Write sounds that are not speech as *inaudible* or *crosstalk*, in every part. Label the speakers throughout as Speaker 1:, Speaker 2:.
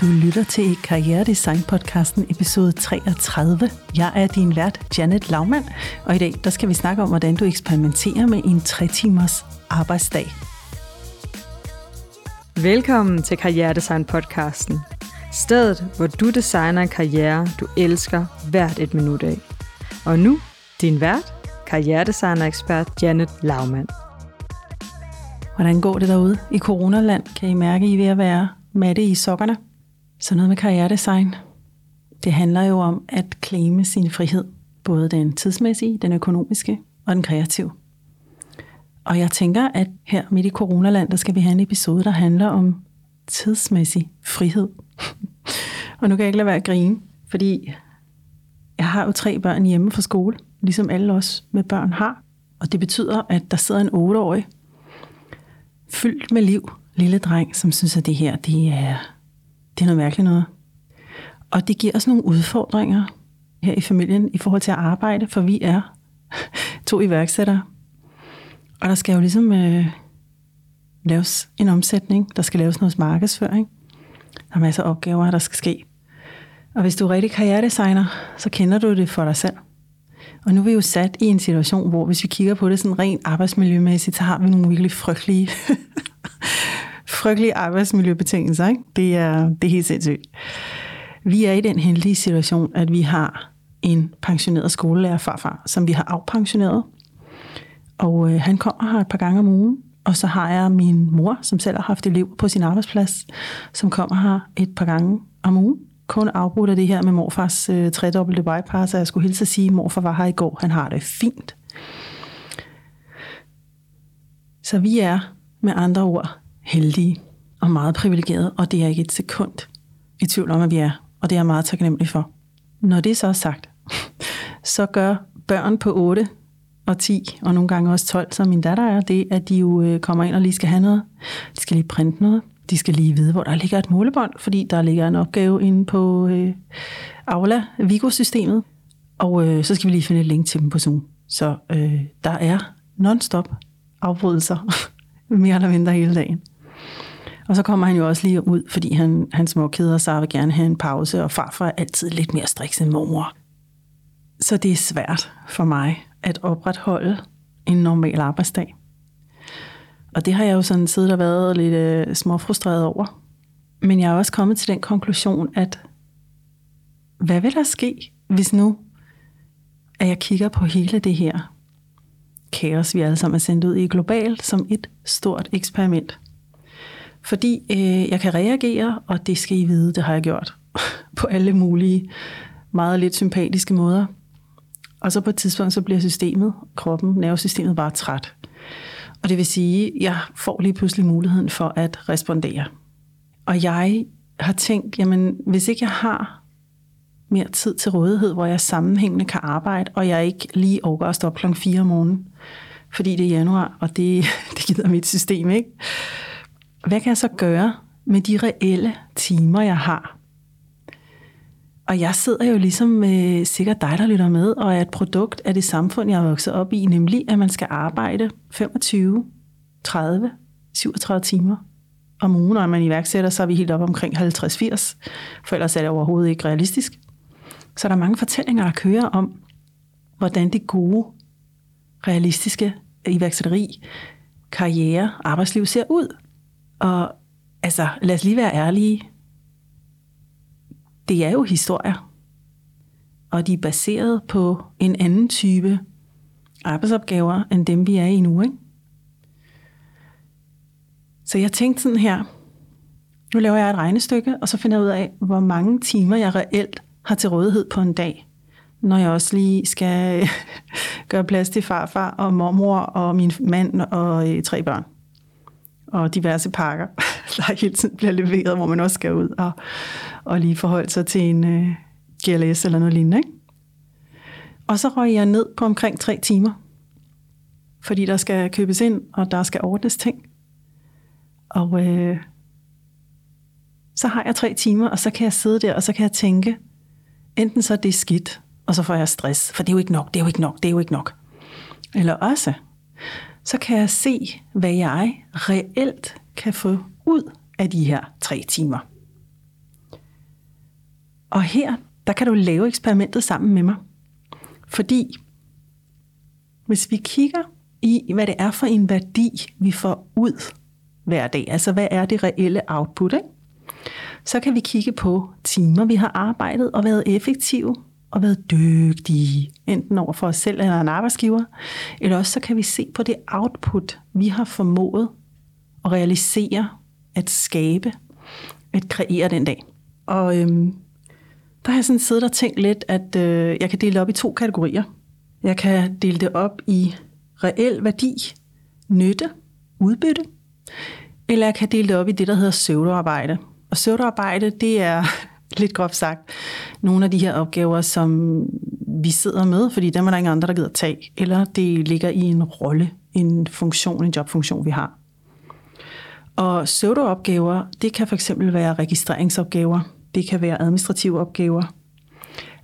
Speaker 1: Du lytter til Karrieredesign podcasten episode 33. Jeg er din vært, Janet Laumann, og i dag der skal vi snakke om, hvordan du eksperimenterer med en 3 timers arbejdsdag.
Speaker 2: Velkommen til Karrieredesign podcasten. Stedet, hvor du designer en karriere, du elsker hvert et minut af. Og nu, din vært, karrieredesigner-ekspert Janet Laumann.
Speaker 1: Hvordan går det derude i coronaland? Kan I mærke, I er ved at være matte i sokkerne? Så noget med karrieredesign. Det handler jo om at claime sin frihed. Både den tidsmæssige, den økonomiske og den kreative. Og jeg tænker, at her midt i coronaland, der skal vi have en episode, der handler om tidsmæssig frihed. *laughs* og nu kan jeg ikke lade være at grine, fordi jeg har jo tre børn hjemme fra skole, ligesom alle os med børn har. Og det betyder, at der sidder en 8-årig, fyldt med liv, lille dreng, som synes, at det her, det er, det er noget mærkeligt noget. Og det giver os nogle udfordringer her i familien i forhold til at arbejde, for vi er *laughs* to iværksættere. Og der skal jo ligesom øh, laves en omsætning, der skal laves noget markedsføring. Der er masser af opgaver, der skal ske. Og hvis du er rigtig karrieredesigner, så kender du det for dig selv. Og nu er vi jo sat i en situation, hvor hvis vi kigger på det sådan rent arbejdsmiljømæssigt, så har vi nogle virkelig frygtelige, frygtelige arbejdsmiljøbetingelser. Ikke? Det, er, det er helt sindssygt. Vi er i den heldige situation, at vi har en pensioneret skolelærer farfar, som vi har afpensioneret. Og øh, han kommer her et par gange om ugen. Og så har jeg min mor, som selv har haft elev på sin arbejdsplads, som kommer her et par gange om ugen kun afbrudt af det her med morfars øh, tredobbelte bypass, og jeg skulle hilse at sige, at morfar var her i går. Han har det fint. Så vi er med andre ord heldige og meget privilegerede, og det er ikke et sekund i tvivl om, at vi er. Og det er jeg meget taknemmelig for. Når det så er sagt, *laughs* så gør børn på 8 og 10, og nogle gange også 12, som min datter er, det, at de jo øh, kommer ind og lige skal have noget. De skal lige printe noget. De skal lige vide, hvor der ligger et målebånd, fordi der ligger en opgave inde på øh, Aula Vigo-systemet. Og øh, så skal vi lige finde et link til dem på Zoom. Så øh, der er non-stop afbrydelser, *laughs* mere eller mindre hele dagen. Og så kommer han jo også lige ud, fordi han, han småkeder sig og vil gerne have en pause, og farfar er altid lidt mere striks end mormor. Så det er svært for mig at opretholde en normal arbejdsdag. Og det har jeg jo sådan siddet og været lidt øh, småfrustreret over. Men jeg er også kommet til den konklusion, at hvad vil der ske, hvis nu, at jeg kigger på hele det her kaos, vi alle sammen er sendt ud i globalt, som et stort eksperiment. Fordi øh, jeg kan reagere, og det skal I vide, det har jeg gjort, *laughs* på alle mulige, meget lidt sympatiske måder. Og så på et tidspunkt, så bliver systemet, kroppen, nervesystemet bare træt. Og det vil sige, at jeg får lige pludselig muligheden for at respondere. Og jeg har tænkt, jamen hvis ikke jeg har mere tid til rådighed, hvor jeg sammenhængende kan arbejde, og jeg ikke lige overgår at stoppe kl. 4 om morgenen, fordi det er januar, og det, *laughs* det gider mit system ikke. Hvad kan jeg så gøre med de reelle timer, jeg har? Og jeg sidder jo ligesom øh, sikkert dig, der lytter med, og er et produkt af det samfund, jeg er vokset op i, nemlig at man skal arbejde 25, 30, 37 timer om ugen, og når man iværksætter, så er vi helt op omkring 50-80, for ellers er det overhovedet ikke realistisk. Så der er mange fortællinger, der kører om, hvordan det gode, realistiske iværksætteri, karriere, arbejdsliv ser ud. Og altså, lad os lige være ærlige, det er jo historier. Og de er baseret på en anden type arbejdsopgaver, end dem vi er i nu. Ikke? Så jeg tænkte sådan her, nu laver jeg et regnestykke, og så finder jeg ud af, hvor mange timer jeg reelt har til rådighed på en dag, når jeg også lige skal *laughs* gøre plads til farfar og mormor og min mand og øh, tre børn. Og diverse pakker, *laughs* der hele tiden bliver leveret, hvor man også skal ud og, og lige forholde sig til en øh, GLS eller noget lignende. Ikke? Og så røg jeg ned på omkring tre timer, fordi der skal købes ind, og der skal ordnes ting. Og øh, så har jeg tre timer, og så kan jeg sidde der, og så kan jeg tænke, enten så er det skidt, og så får jeg stress, for det er jo ikke nok, det er jo ikke nok, det er jo ikke nok. Eller også, så kan jeg se, hvad jeg reelt kan få ud af de her tre timer. Og her, der kan du lave eksperimentet sammen med mig. Fordi hvis vi kigger i, hvad det er for en værdi, vi får ud hver dag, altså hvad er det reelle output, ikke? så kan vi kigge på timer, vi har arbejdet og været effektive og været dygtige, enten over for os selv eller en arbejdsgiver, eller også så kan vi se på det output, vi har formået at realisere, at skabe, at kreere den dag. Og øhm, der har jeg sådan siddet og tænkt lidt, at øh, jeg kan dele det op i to kategorier. Jeg kan dele det op i reel værdi, nytte, udbytte, eller jeg kan dele det op i det, der hedder søvdearbejde. Og søvdearbejde, det er lidt groft sagt, nogle af de her opgaver, som vi sidder med, fordi dem er der ingen andre, der gider tage, eller det ligger i en rolle, en funktion, en jobfunktion, vi har. Og pseudoopgaver, det kan fx være registreringsopgaver, det kan være administrative opgaver.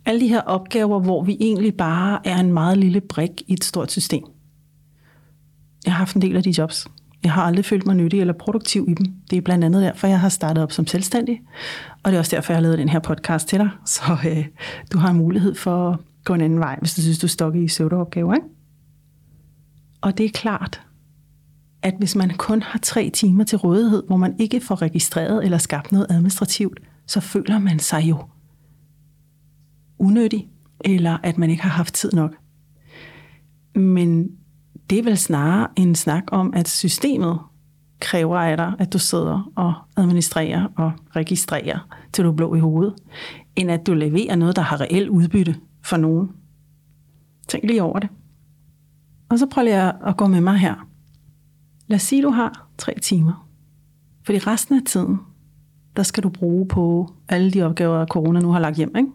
Speaker 1: Alle de her opgaver, hvor vi egentlig bare er en meget lille brik i et stort system. Jeg har haft en del af de jobs. Jeg har aldrig følt mig nyttig eller produktiv i dem. Det er blandt andet derfor, jeg har startet op som selvstændig. Og det er også derfor, jeg har lavet den her podcast til dig. Så øh, du har en mulighed for at gå en anden vej, hvis du synes, du er i søvdeopgaver. Ikke? Og det er klart, at hvis man kun har tre timer til rådighed, hvor man ikke får registreret eller skabt noget administrativt, så føler man sig jo unødig, eller at man ikke har haft tid nok. Men det er vel snarere en snak om, at systemet kræver af dig, at du sidder og administrerer og registrerer, til du er blå i hovedet, end at du leverer noget, der har reelt udbytte for nogen. Tænk lige over det. Og så prøver jeg at gå med mig her. Lad os sige, du har tre timer. Fordi resten af tiden, der skal du bruge på alle de opgaver, corona nu har lagt hjem. Ikke?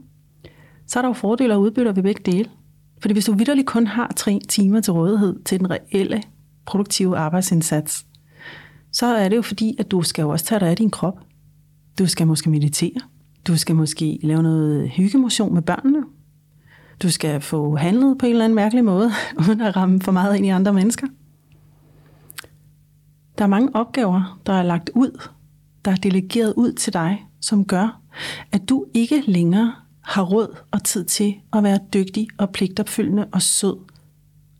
Speaker 1: Så er der jo fordele og udbytter ved begge dele. Fordi hvis du vidderligt kun har tre timer til rådighed til den reelle produktive arbejdsindsats, så er det jo fordi, at du skal jo også tage dig af din krop. Du skal måske meditere. Du skal måske lave noget hyggemotion med børnene. Du skal få handlet på en eller anden mærkelig måde, *laughs* uden at ramme for meget ind i andre mennesker. Der er mange opgaver, der er lagt ud, der er delegeret ud til dig, som gør, at du ikke længere har råd og tid til at være dygtig og pligtopfyldende og sød,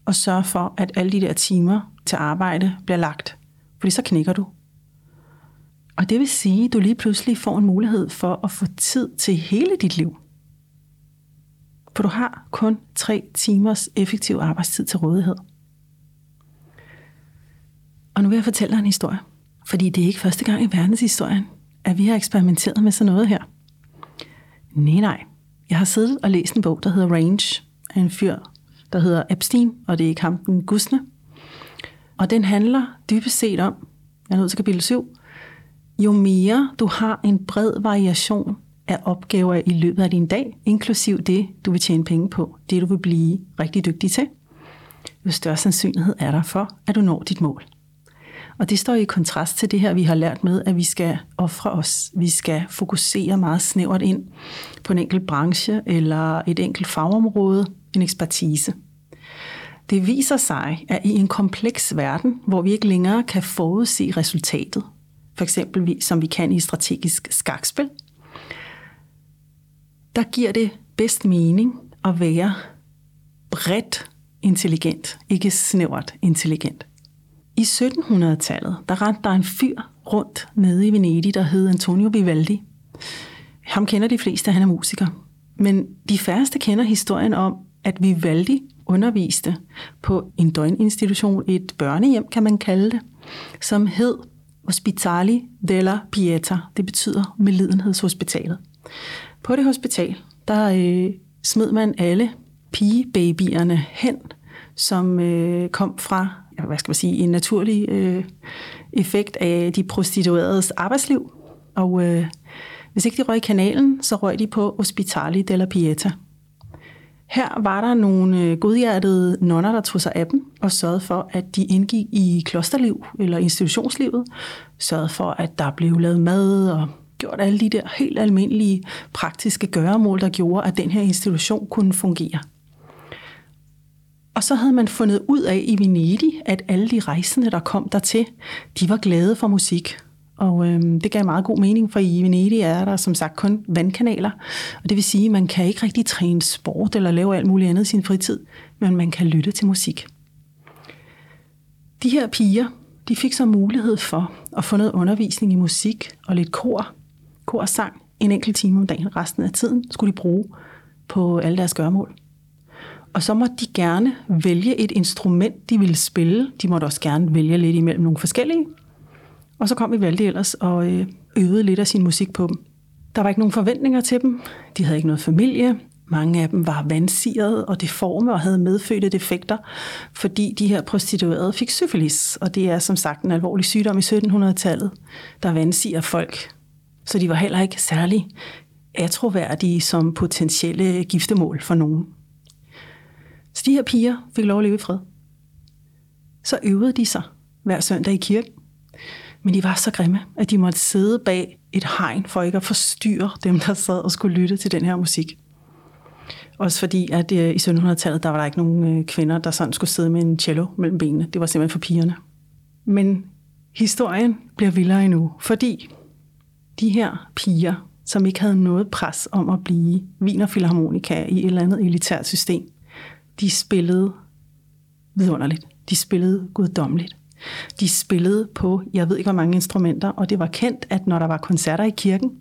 Speaker 1: og sørge for, at alle de der timer til arbejde bliver lagt. Fordi så knækker du. Og det vil sige, at du lige pludselig får en mulighed for at få tid til hele dit liv. For du har kun tre timers effektiv arbejdstid til rådighed. Og nu vil jeg fortælle dig en historie. Fordi det er ikke første gang i verdenshistorien, at vi har eksperimenteret med sådan noget her. Nej, nej. Jeg har siddet og læst en bog, der hedder Range, af en fyr, der hedder Epstein, og det er kampen Gusne. Og den handler dybest set om, jeg er nødt til kapitel 7, jo mere du har en bred variation af opgaver i løbet af din dag, inklusiv det, du vil tjene penge på, det du vil blive rigtig dygtig til, jo større sandsynlighed er der for, at du når dit mål. Og det står i kontrast til det her, vi har lært med, at vi skal ofre os. Vi skal fokusere meget snævert ind på en enkelt branche eller et enkelt fagområde, en ekspertise. Det viser sig, at i en kompleks verden, hvor vi ikke længere kan forudse resultatet, for eksempel som vi kan i strategisk skakspil, der giver det bedst mening at være bredt intelligent, ikke snævert intelligent. I 1700-tallet, der rendte der en fyr rundt nede i Venedig, der hed Antonio Vivaldi. Ham kender de fleste, han er musiker. Men de færreste kender historien om, at Vivaldi underviste på en døgninstitution, et børnehjem kan man kalde det, som hed Ospitali della Pieta. Det betyder medlidenhedshospitalet. På det hospital, der øh, smed man alle pigebabyerne hen, som øh, kom fra hvad skal man sige, en naturlig øh, effekt af de prostitueredes arbejdsliv. Og øh, hvis ikke de røg i kanalen, så røg de på Ospitali della Pieta. Her var der nogle øh, godhjertede nonner, der tog sig af dem og sørgede for, at de indgik i klosterliv eller institutionslivet. Sørgede for, at der blev lavet mad og gjort alle de der helt almindelige praktiske gøremål, der gjorde, at den her institution kunne fungere. Og så havde man fundet ud af i Venedig, at alle de rejsende, der kom dertil, de var glade for musik. Og øh, det gav meget god mening, for i Venedig er der som sagt kun vandkanaler. Og det vil sige, at man kan ikke rigtig træne sport eller lave alt muligt andet i sin fritid, men man kan lytte til musik. De her piger, de fik så mulighed for at få noget undervisning i musik og lidt kor, kor sang en enkelt time om dagen. Resten af tiden skulle de bruge på alle deres gørmål. Og så måtte de gerne vælge et instrument, de ville spille. De måtte også gerne vælge lidt imellem nogle forskellige. Og så kom vi valgte ellers og øh, øvede lidt af sin musik på dem. Der var ikke nogen forventninger til dem. De havde ikke noget familie. Mange af dem var vandsirede og deforme og havde medfødte defekter, fordi de her prostituerede fik syfilis, og det er som sagt en alvorlig sygdom i 1700-tallet, der vandsiger folk. Så de var heller ikke særlig atroværdige som potentielle giftemål for nogen. Så de her piger fik lov at leve i fred. Så øvede de sig hver søndag i kirken. Men de var så grimme, at de måtte sidde bag et hegn for ikke at forstyrre dem, der sad og skulle lytte til den her musik. Også fordi, at øh, i 1700-tallet, der var der ikke nogen øh, kvinder, der sådan skulle sidde med en cello mellem benene. Det var simpelthen for pigerne. Men historien bliver vildere endnu, fordi de her piger, som ikke havde noget pres om at blive vinerfilharmonika i et eller andet elitært system, de spillede vidunderligt. De spillede guddommeligt. De spillede på, jeg ved ikke hvor mange instrumenter, og det var kendt, at når der var koncerter i kirken,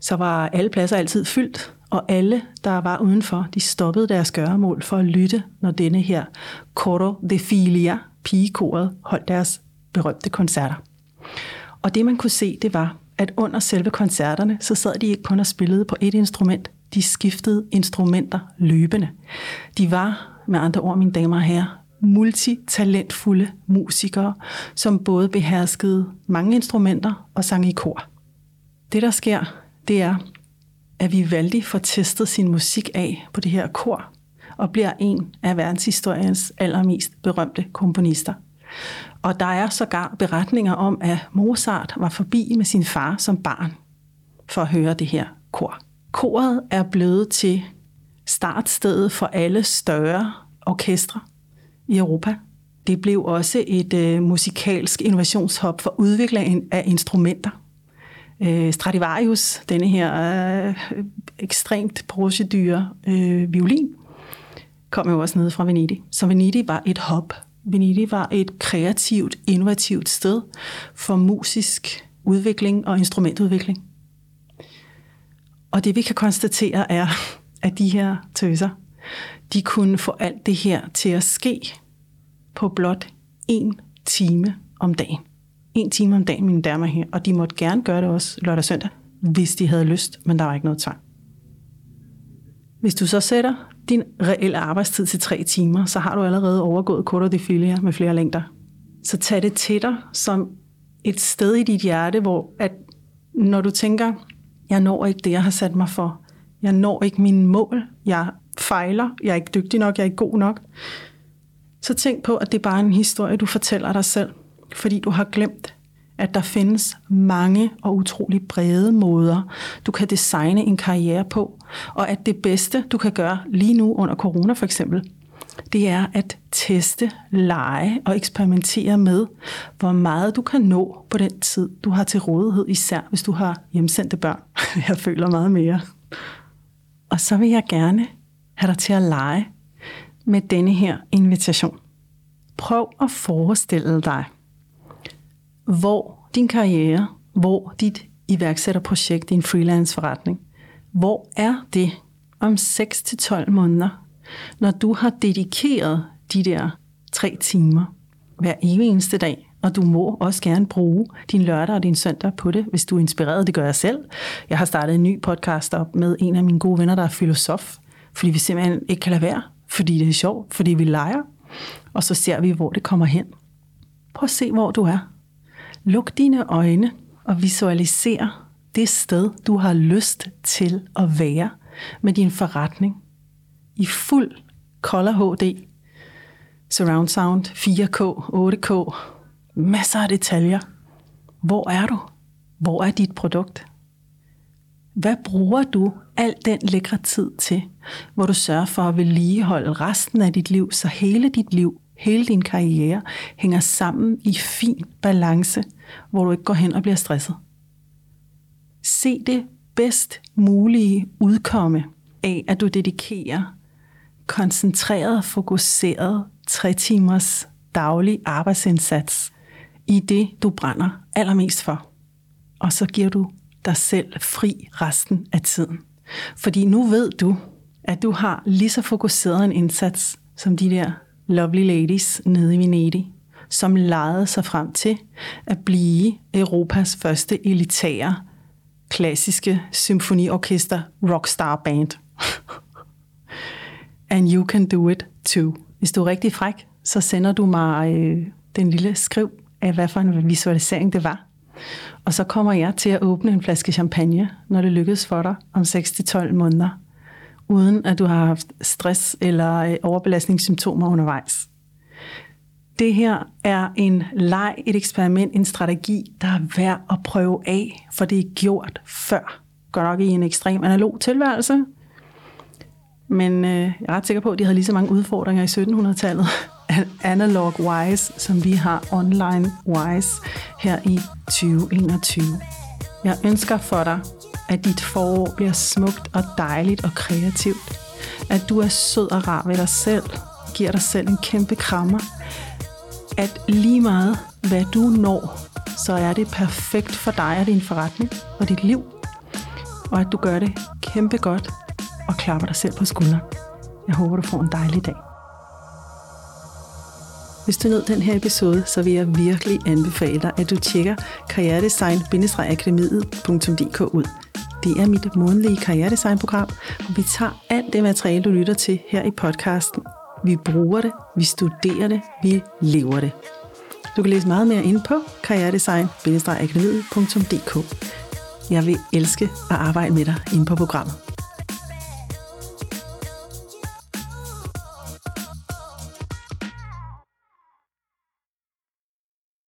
Speaker 1: så var alle pladser altid fyldt, og alle, der var udenfor, de stoppede deres gøremål for at lytte, når denne her Coro de Filia, pigekoret, holdt deres berømte koncerter. Og det man kunne se, det var, at under selve koncerterne, så sad de ikke kun og spillede på et instrument, de skiftede instrumenter løbende. De var, med andre ord, mine damer og herrer, multitalentfulde musikere, som både beherskede mange instrumenter og sang i kor. Det, der sker, det er, at Vivaldi får testet sin musik af på det her kor, og bliver en af verdenshistoriens allermest berømte komponister. Og der er sågar beretninger om, at Mozart var forbi med sin far som barn for at høre det her kor. Koret er blevet til startstedet for alle større orkestre i Europa. Det blev også et øh, musikalsk innovationshop for udvikling af instrumenter. Øh, Stradivarius, denne her øh, ekstremt procedure øh, violin, kom jo også ned fra Venedig. Så Venedig var et hop. Venedig var et kreativt, innovativt sted for musisk udvikling og instrumentudvikling. Og det vi kan konstatere er, at de her tøser, de kunne få alt det her til at ske på blot en time om dagen. En time om dagen, mine damer her. Og de måtte gerne gøre det også lørdag og søndag, hvis de havde lyst, men der var ikke noget tvang. Hvis du så sætter din reelle arbejdstid til tre timer, så har du allerede overgået Corto de Filia med flere længder. Så tag det til dig som et sted i dit hjerte, hvor at når du tænker, jeg når ikke det, jeg har sat mig for. Jeg når ikke mine mål. Jeg fejler. Jeg er ikke dygtig nok. Jeg er ikke god nok. Så tænk på, at det er bare en historie, du fortæller dig selv. Fordi du har glemt, at der findes mange og utrolig brede måder, du kan designe en karriere på. Og at det bedste, du kan gøre lige nu under corona for eksempel, det er at teste, lege og eksperimentere med, hvor meget du kan nå på den tid, du har til rådighed, især hvis du har hjemsendte børn. *laughs* Jeg føler meget mere. Og så vil jeg gerne have dig til at lege med denne her invitation. Prøv at forestille dig, hvor din karriere, hvor dit iværksætterprojekt, din freelance forretning, hvor er det om 6-12 måneder, når du har dedikeret de der tre timer hver eneste dag, og du må også gerne bruge din lørdag og din søndag på det, hvis du er inspireret. Det gør jeg selv. Jeg har startet en ny podcast op med en af mine gode venner, der er filosof, fordi vi simpelthen ikke kan lade være, fordi det er sjovt, fordi vi leger, og så ser vi, hvor det kommer hen. Prøv at se, hvor du er. Luk dine øjne og visualiser det sted, du har lyst til at være med din forretning i fuld Color HD, surround sound, 4K, 8K, masser af detaljer. Hvor er du? Hvor er dit produkt? Hvad bruger du al den lækre tid til, hvor du sørger for at vedligeholde resten af dit liv, så hele dit liv hele din karriere hænger sammen i fin balance, hvor du ikke går hen og bliver stresset. Se det bedst mulige udkomme af, at du dedikerer koncentreret, fokuseret tre timers daglig arbejdsindsats i det, du brænder allermest for. Og så giver du dig selv fri resten af tiden. Fordi nu ved du, at du har lige så fokuseret en indsats som de der lovely ladies nede i Venedig, som lejede sig frem til at blive Europas første elitære klassiske symfoniorkester rockstar band. And you can do it too. Hvis du er rigtig fræk, så sender du mig øh, den lille skriv af, hvad for en visualisering det var. Og så kommer jeg til at åbne en flaske champagne, når det lykkes for dig om 6-12 måneder, uden at du har haft stress eller øh, overbelastningssymptomer undervejs. Det her er en leg, et eksperiment, en strategi, der er værd at prøve af, for det er gjort før. Godt nok i en ekstrem analog tilværelse, men øh, jeg er ret sikker på, at de havde lige så mange udfordringer i 1700-tallet, *laughs* analog-wise, som vi har online-wise her i 2021. Jeg ønsker for dig, at dit forår bliver smukt og dejligt og kreativt. At du er sød og rar ved dig selv, giver dig selv en kæmpe krammer. At lige meget, hvad du når, så er det perfekt for dig og din forretning og dit liv. Og at du gør det kæmpe godt og klapper dig selv på skulderen. Jeg håber, du får en dejlig dag. Hvis du nød den her episode, så vil jeg virkelig anbefale dig, at du tjekker karrieredesign-akademiet.dk ud. Det er mit månedlige karrieredesignprogram, hvor og vi tager alt det materiale, du lytter til her i podcasten. Vi bruger det, vi studerer det, vi lever det. Du kan læse meget mere inde på karrieredesign-akademiet.dk. Jeg vil elske at arbejde med dig inde på programmet.